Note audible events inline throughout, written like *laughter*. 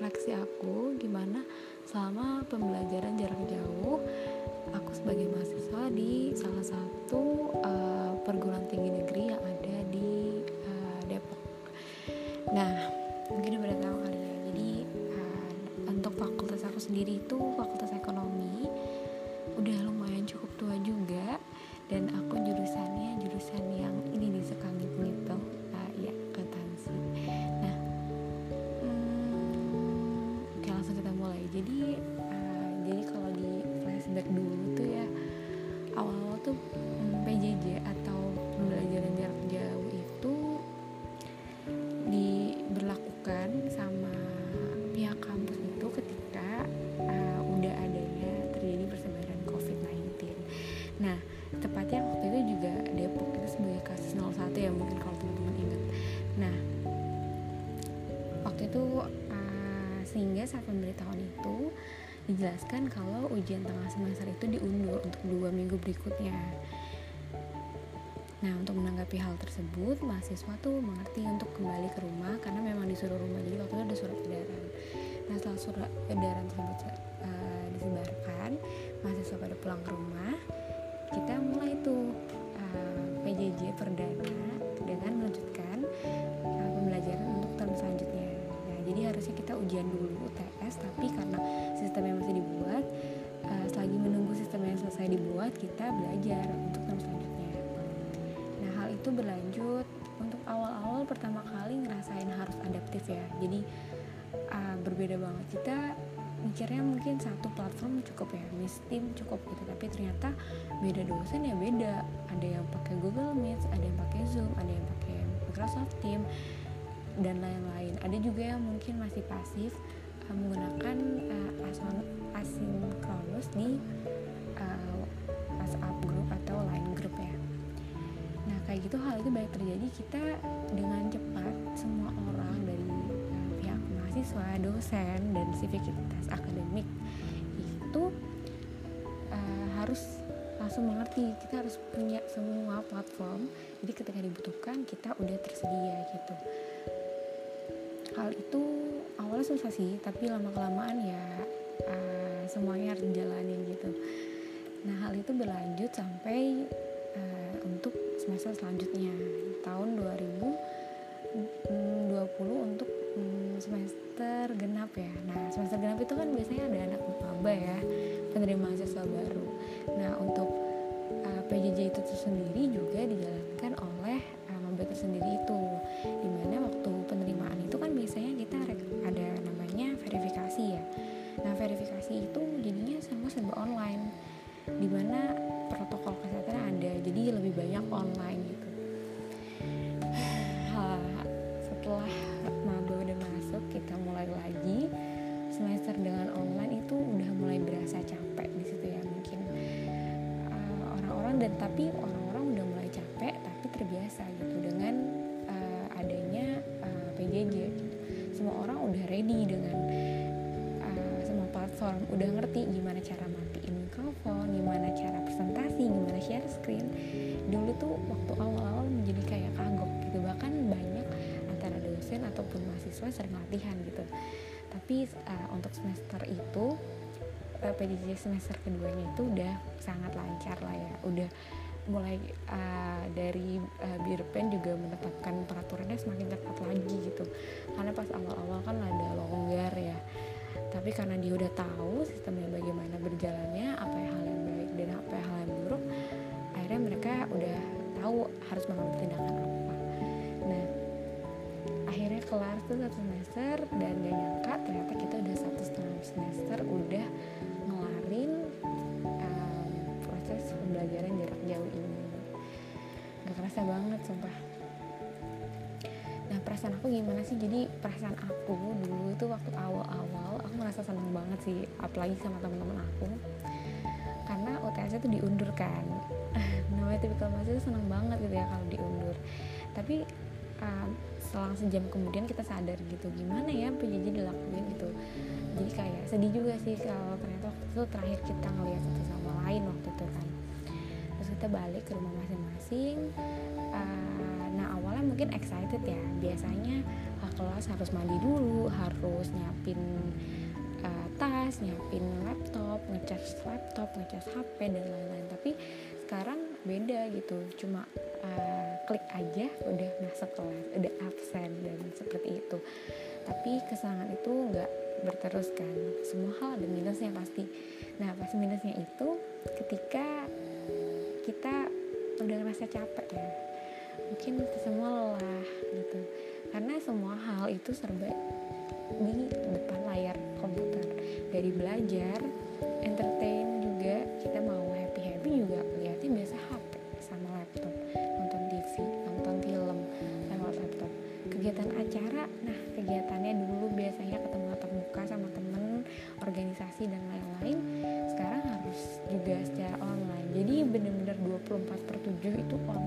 refleksi aku Gimana selama pembelajaran jarak jauh Aku sebagai mahasiswa di salah satu uh, perguruan tinggi negeri yang ada di uh, Depok. Nah mungkin udah tahu kali ya. Jadi uh, untuk fakultas aku sendiri itu fakultas dijelaskan kalau ujian tengah semester itu diundur untuk dua minggu berikutnya. Nah, untuk menanggapi hal tersebut, mahasiswa tuh mengerti untuk kembali ke rumah karena memang disuruh rumah. Jadi waktu itu ada surat edaran. Nah, setelah surat edaran tersebut uh, disebarkan, mahasiswa pada pulang ke rumah. Kita mulai tuh uh, PJJ perdana dengan melanjutkan uh, pembelajaran untuk tahun selanjutnya. Nah, jadi harusnya kita ujian dulu UTS, tapi karena sistemnya masih dibuat, uh, selagi menunggu sistem yang selesai dibuat, kita belajar untuk tahun selanjutnya itu berlanjut untuk awal-awal pertama kali ngerasain harus adaptif ya. Jadi uh, berbeda banget. Kita mikirnya mungkin satu platform cukup ya Miss Team cukup gitu. Tapi ternyata beda dosen ya beda. Ada yang pakai Google Meet ada yang pakai Zoom ada yang pakai Microsoft Team dan lain-lain. Ada juga yang mungkin masih pasif menggunakan uh, asinkronus di uh, WhatsApp group atau line group ya. Nah kayak gitu hal itu banyak terjadi. Kita dengan cepat semua orang dari uh, pihak mahasiswa, dosen dan sivikitas akademik itu uh, harus langsung mengerti kita harus punya semua platform. Jadi ketika dibutuhkan kita udah tersedia gitu hal itu awalnya susah sih tapi lama kelamaan ya uh, semuanya harus dijalanin gitu. Nah hal itu berlanjut sampai uh, untuk semester selanjutnya tahun 2020 untuk mm, semester genap ya. Nah semester genap itu kan biasanya ada anak maba ya penerima mahasiswa baru. Nah untuk uh, PJJ itu sendiri juga dijalankan oleh uh, maba tersendiri itu di mana waktu udah ngerti gimana cara matiin mikrofon gimana cara presentasi gimana share screen. Dulu tuh waktu awal-awal menjadi kayak kagok gitu. Bahkan banyak antara dosen ataupun mahasiswa sering latihan gitu. Tapi uh, untuk semester itu uh, PJJ semester keduanya itu udah sangat lancar lah ya. Udah mulai uh, dari uh, Birpen juga menetapkan peraturannya semakin ketat lagi gitu. Karena pas awal-awal kan ada longgar ya tapi karena dia udah tahu sistemnya bagaimana berjalannya apa yang hal yang baik dan apa yang hal yang buruk akhirnya mereka udah tahu harus mengambil tindakan apa. Nah akhirnya kelar tuh satu semester dan gak nyangka ternyata kita udah satu setengah semester udah ngelarin um, proses pembelajaran jarak jauh ini. Gak kerasa banget sumpah perasaan aku gimana sih? Jadi perasaan aku dulu itu waktu awal-awal aku merasa seneng banget sih apalagi sama teman-teman aku. Karena UTS itu diundur kan. *laughs* Namanya tipikal mahasiswa itu seneng banget gitu ya kalau diundur. Tapi uh, selang sejam kemudian kita sadar gitu gimana ya PJJ dilakuin gitu. Jadi kayak sedih juga sih kalau ternyata waktu itu terakhir kita ngelihat satu sama lain waktu itu kan. Terus kita balik ke rumah masing-masing awalnya mungkin excited ya. Biasanya kelas harus mandi dulu harus nyiapin uh, tas nyiapin laptop ngecas laptop ngecas HP dan lain-lain. Tapi sekarang beda gitu cuma uh, klik aja udah masuk kelas udah absen dan seperti itu. Tapi kesenangan itu nggak berterus kan semua hal ada minusnya pasti. Nah pas minusnya itu ketika kita udah ngerasa capek ya mungkin kita semua lelah gitu. Karena semua hal itu serba di depan layar komputer. Dari belajar entertain juga kita mau happy happy juga lihatnya biasa HP sama laptop. Nonton TV nonton film lewat laptop. Kegiatan acara nah kegiatannya dulu biasanya ketemu tatap muka sama temen organisasi dan lain-lain. Sekarang harus juga secara online. Jadi bener-bener 24 per 7 itu online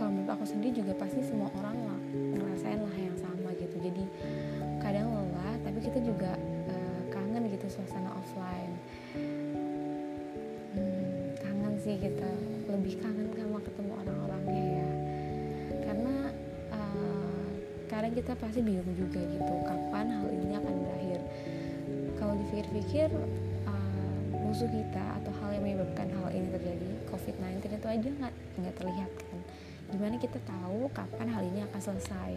kalau menurut aku sendiri juga pasti semua orang lah ngerasain lah yang sama gitu. Jadi kadang lelah tapi kita juga uh, kangen gitu suasana offline. Hmm, kangen sih kita lebih kangen sama ketemu orang-orangnya ya. Karena uh, kadang kita pasti bingung juga gitu kapan hal ini akan berakhir. Kalau dipikir-pikir uh, musuh kita atau hal yang menyebabkan hal ini terjadi COVID-19 itu aja nggak nggak terlihat gimana kita tahu kapan hal ini akan selesai.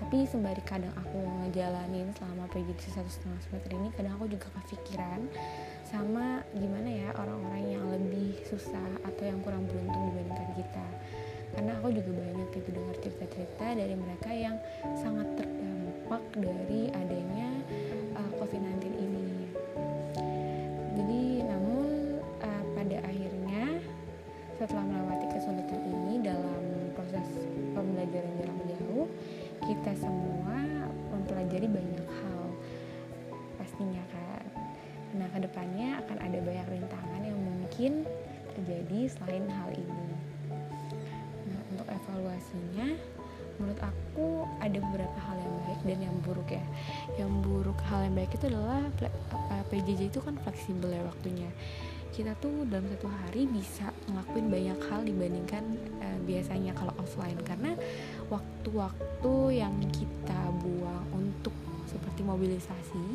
Tapi sembari kadang aku ngejalanin selama PJJ satu setengah semester ini kadang aku juga kepikiran sama gimana ya orang-orang yang lebih susah atau yang kurang beruntung dibandingkan kita. Karena aku juga banyak gitu dengar cerita-cerita dari mereka yang sangat terdampak dari adanya uh, COVID-19 ini. Jadi namun uh, pada akhirnya setelah melewati pastinya kan nah ke depannya akan ada banyak rintangan yang mungkin terjadi selain hal ini. Nah untuk evaluasinya menurut aku ada beberapa hal yang baik dan yang buruk ya. Yang buruk hal yang baik itu adalah PJJ itu kan fleksibel ya waktunya. Kita tuh dalam satu hari bisa ngelakuin banyak hal dibandingkan uh, biasanya kalau offline. Karena waktu-waktu yang kita buang untuk seperti mobilisasi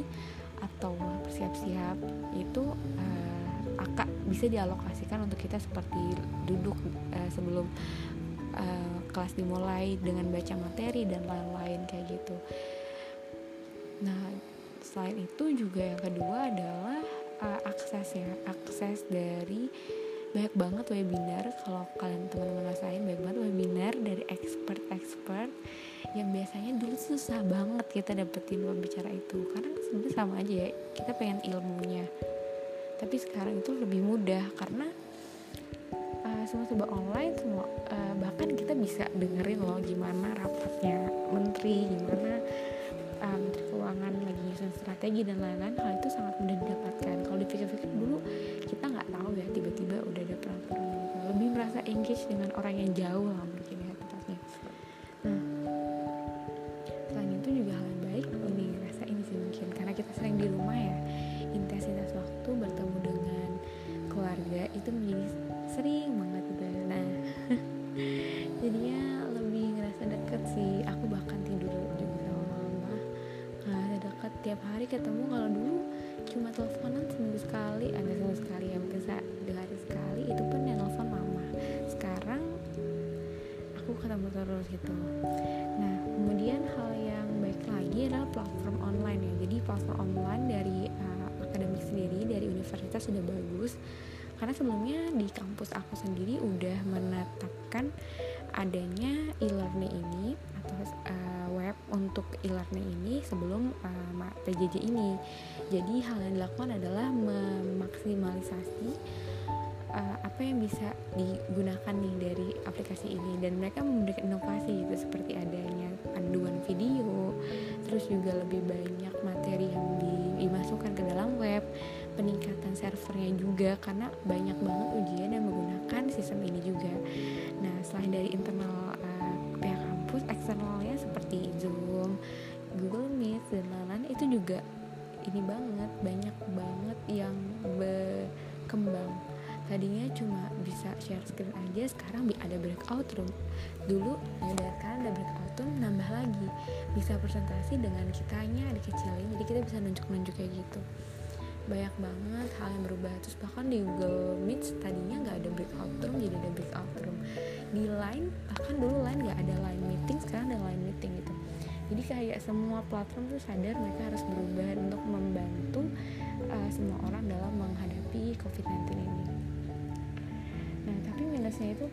atau bersiap-siap itu uh, akan bisa dialokasikan untuk kita seperti duduk uh, sebelum uh, kelas dimulai dengan baca materi dan lain-lain kayak gitu. Nah, selain itu juga yang kedua adalah uh, akses ya akses dari banyak banget webinar kalau kalian teman-teman rasain banyak banget webinar dari expert-expert yang biasanya dulu susah banget kita dapetin pembicara itu. Karena sebenarnya sama aja ya kita pengen ilmunya. Tapi sekarang itu lebih mudah karena uh, semua serba online semua uh, bahkan kita bisa dengerin loh gimana rapatnya menteri gimana uh, menteri keuangan lagi nyusun strategi dan lain-lain. Hal itu sangat mudah didapatkan. Kalau dipikir-pikir dulu kita nggak tahu ya tiba-tiba udah ada peraturan. Lebih merasa engage dengan orang yang jauh lah mungkin cuma teleponan seminggu sekali ada seminggu sekali ya mungkin dua hari sekali itu pun yang telepon mama. Sekarang aku ketemu terus gitu. Nah kemudian hal yang baik lagi adalah platform online ya. Jadi platform online dari uh, akademik sendiri dari universitas sudah bagus. Karena sebelumnya di kampus aku sendiri udah menetapkan adanya e-learning ini untuk e-learning ini sebelum uh, PJJ ini. Jadi hal yang dilakukan adalah memaksimalisasi uh, apa yang bisa digunakan nih dari aplikasi ini dan mereka memberikan inovasi gitu seperti adanya panduan video, terus juga lebih banyak materi yang dimasukkan ke dalam web peningkatan servernya juga karena banyak banget ujian yang menggunakan sistem ini juga. Nah selain dari internal ini banget banyak banget yang berkembang. Tadinya cuma bisa share screen aja sekarang ada breakout room. Dulu ya udah sekarang ada breakout room nambah lagi. Bisa presentasi dengan kitanya dikecilin jadi kita bisa nunjuk-nunjuk kayak gitu. Banyak banget hal yang berubah. Terus bahkan di Google Meet tadinya nggak ada breakout room jadi ada breakout room. Di Line bahkan dulu Line nggak ada Line meeting sekarang ada Line meeting gitu jadi kayak semua platform tuh sadar mereka harus berubah untuk membantu uh, semua orang dalam menghadapi COVID-19 ini. Nah tapi minusnya itu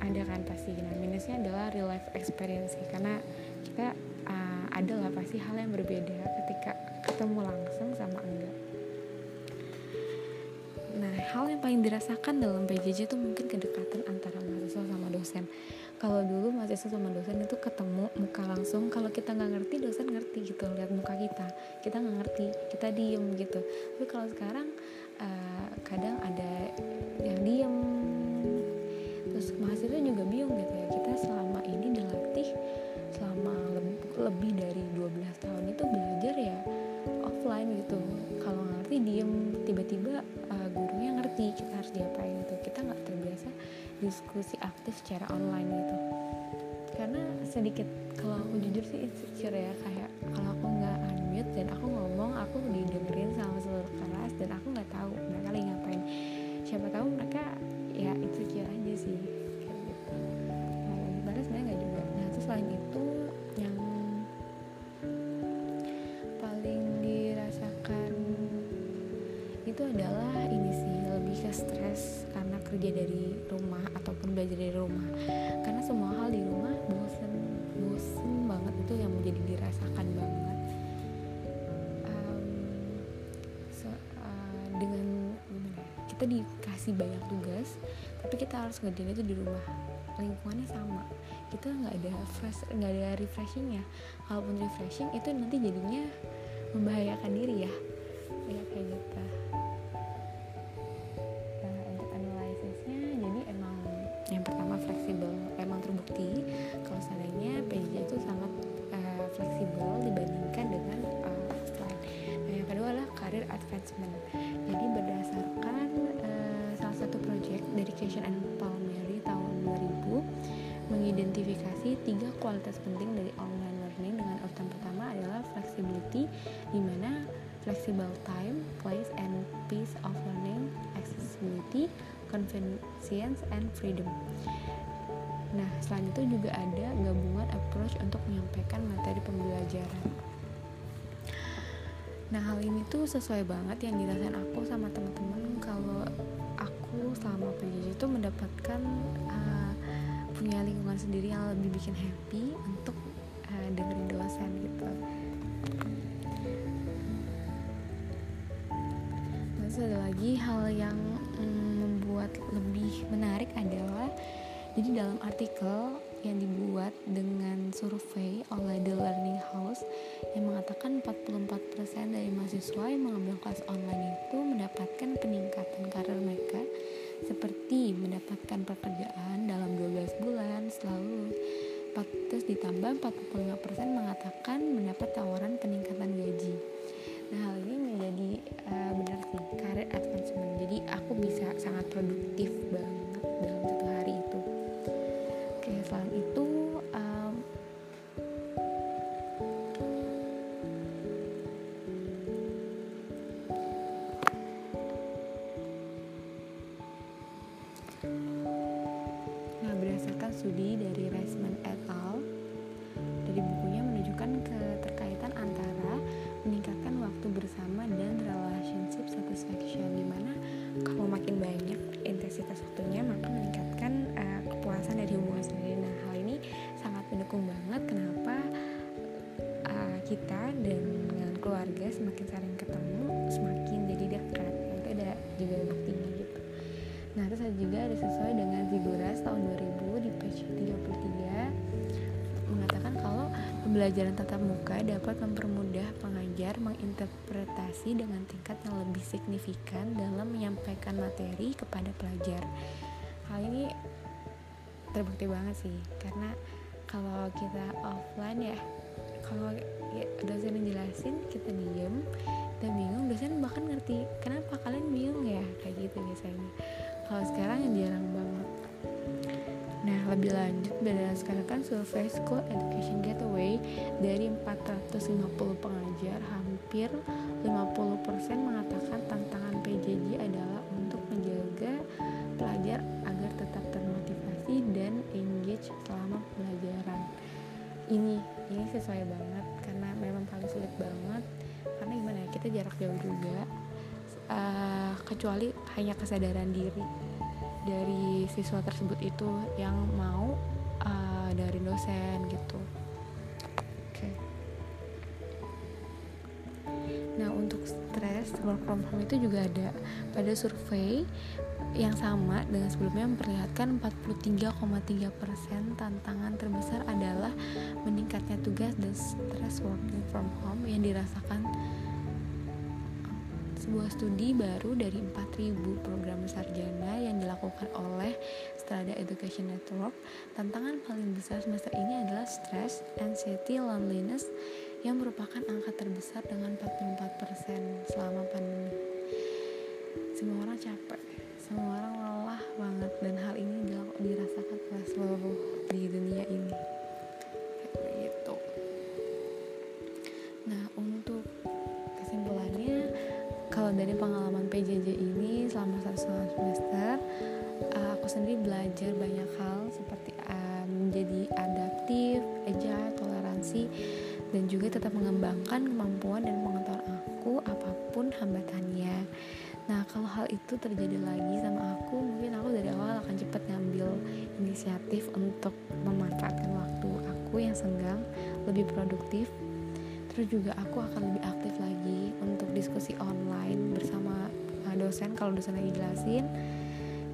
ada kan pasti. Nah minusnya adalah real life experience karena kita uh, ada lah pasti hal yang berbeda ketika ketemu langsung sama enggak. Nah, hal yang paling dirasakan dalam PJJ itu mungkin kedekatan antara mahasiswa sama dosen. Kalau dulu mahasiswa sama dosen itu ketemu muka langsung, kalau kita nggak ngerti dosen ngerti gitu lihat muka kita, kita nggak ngerti, kita diem gitu. Tapi kalau sekarang uh, kadang ada yang diem, terus mahasiswa juga bingung gitu ya. Kita selama ini dilatih selama lebih dari 12 tahun itu belajar ya offline gitu. Kalau ngerti diem, tiba-tiba gurunya ngerti kita harus diapain gitu kita nggak terbiasa diskusi aktif secara online gitu sedikit. Kalau aku jujur sih insecure ya kayak kalau aku nggak unmute dan aku ngomong aku didengerin sama seluruh kelas dan aku nggak tahu mereka lagi ngapain. Siapa tahu mereka ya insecure aja sih kayak gitu. Nah, nggak juga. Nah terus selain kita dikasih banyak tugas tapi kita harus ngerjain itu di rumah. Lingkungannya sama. Kita nggak ada fresh nggak ada refreshingnya kalaupun refreshing itu nanti jadinya membahayakan diri ya. Ya kayak gitu Dedication and Palmieri tahun 2000 mengidentifikasi tiga kualitas penting dari online learning dengan urutan pertama adalah flexibility di mana flexible time, place, and pace of learning, accessibility, convenience, and freedom. Nah, selain itu juga ada gabungan approach untuk menyampaikan materi pembelajaran. Nah, hal ini tuh sesuai banget yang dirasain aku sama teman-teman mendapatkan uh, punya lingkungan sendiri yang lebih bikin happy untuk uh, dengerin dosen gitu. Terus ada lagi hal yang mm, membuat lebih menarik adalah jadi dalam artikel yang dibuat dengan survei oleh The Learning House yang mengatakan 44% dari mahasiswa yang mengambil kelas online itu mendapatkan peningkatan karir mereka seperti mendapatkan pekerjaan dalam 12 bulan selalu. Terus ditambah 45% mengatakan mendapat tawaran peningkatan gaji semakin sering ketemu semakin jadi dekat itu ada juga buktinya gitu nah terus ada juga ada sesuai dengan Figuras tahun 2000 di page 33 mengatakan kalau pembelajaran tatap muka dapat mempermudah pengajar menginterpretasi dengan tingkat yang lebih signifikan dalam menyampaikan materi kepada pelajar. Hal ini terbukti banget sih, karena kalau kita offline ya, kalau ya, dosen yang jelasin kita diem. Kita bingung dosen bahkan ngerti kenapa kalian bingung ya? Kayak gitu biasanya. Kalau sekarang yang jarang banget. Nah lebih lanjut berdasarkan survei School Education Gateway dari 450 pengajar hampir 50% mengatakan tantangan PJJ adalah untuk menjaga pelajar agar tetap termotivasi dan engage selama pelajaran ini sesuai banget karena memang paling sulit banget. Karena gimana ya kita jarak jauh juga uh, kecuali hanya kesadaran diri dari siswa tersebut itu yang mau uh, dari dosen gitu nah untuk stres work from home itu juga ada pada survei yang sama dengan sebelumnya memperlihatkan 43,3% tantangan terbesar adalah meningkatnya tugas dan stres working from home yang dirasakan sebuah studi baru dari 4.000 program sarjana yang dilakukan oleh Strada Education Network. Tantangan paling besar semester ini adalah stress, anxiety, loneliness yang merupakan angka terbesar dengan 44% selama pandemi. Semua orang capek semua orang lelah banget dan hal ini dirasakan oleh seluruh di dunia ini kayak gitu nah untuk kesimpulannya kalau dari pengalaman PJJ ini selama satu semester aku sendiri belajar banyak hal seperti uh, menjadi adaptif, agile, toleransi dan juga tetap mengembangkan kemampuan dan pengetahuan aku apa pun hambatannya. Nah kalau hal itu terjadi lagi sama aku Mungkin aku dari awal akan cepat ngambil inisiatif Untuk memanfaatkan waktu aku yang senggang Lebih produktif Terus juga aku akan lebih aktif lagi Untuk diskusi online bersama uh, dosen Kalau dosen lagi jelasin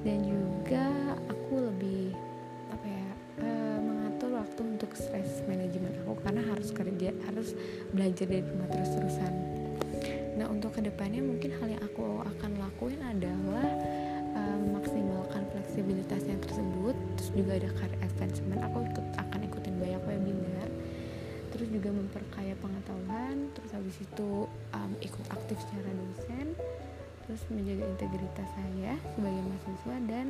Dan juga aku lebih karena harus kerja harus belajar dari rumah terus-terusan Nah untuk ke depannya mungkin hal yang aku akan lakuin adalah uh, memaksimalkan fleksibilitasnya tersebut. Terus juga ada career advancement. Aku ikut akan ikutin banyak webinar. Terus juga memperkaya pengetahuan. Terus habis itu um, ikut aktif secara dosen. Terus menjaga integritas saya sebagai mahasiswa dan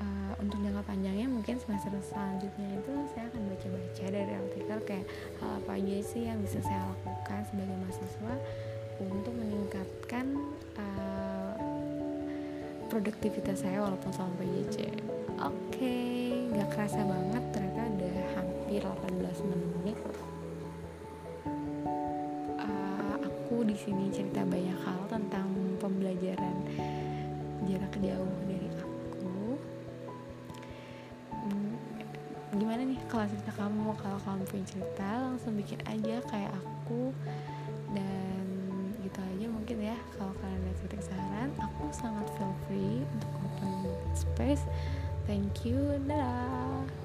uh, untuk jangka panjangnya mungkin semester selanjutnya itu saya akan baca-baca dari artikel kayak hal apa aja sih yang bisa saya lakukan sebagai mahasiswa untuk meningkatkan uh, produktivitas saya walaupun sama PJJ oke okay, gak kerasa banget ternyata udah hampir 18 menit. Uh, aku di sini cerita banyak hal tentang pembelajaran jarak jauh gimana nih kalau cerita kamu? Kalau kamu punya cerita langsung bikin aja kayak aku. Dan gitu aja mungkin ya kalau kalian ada kritik saran aku sangat feel free untuk open space. Thank you dadah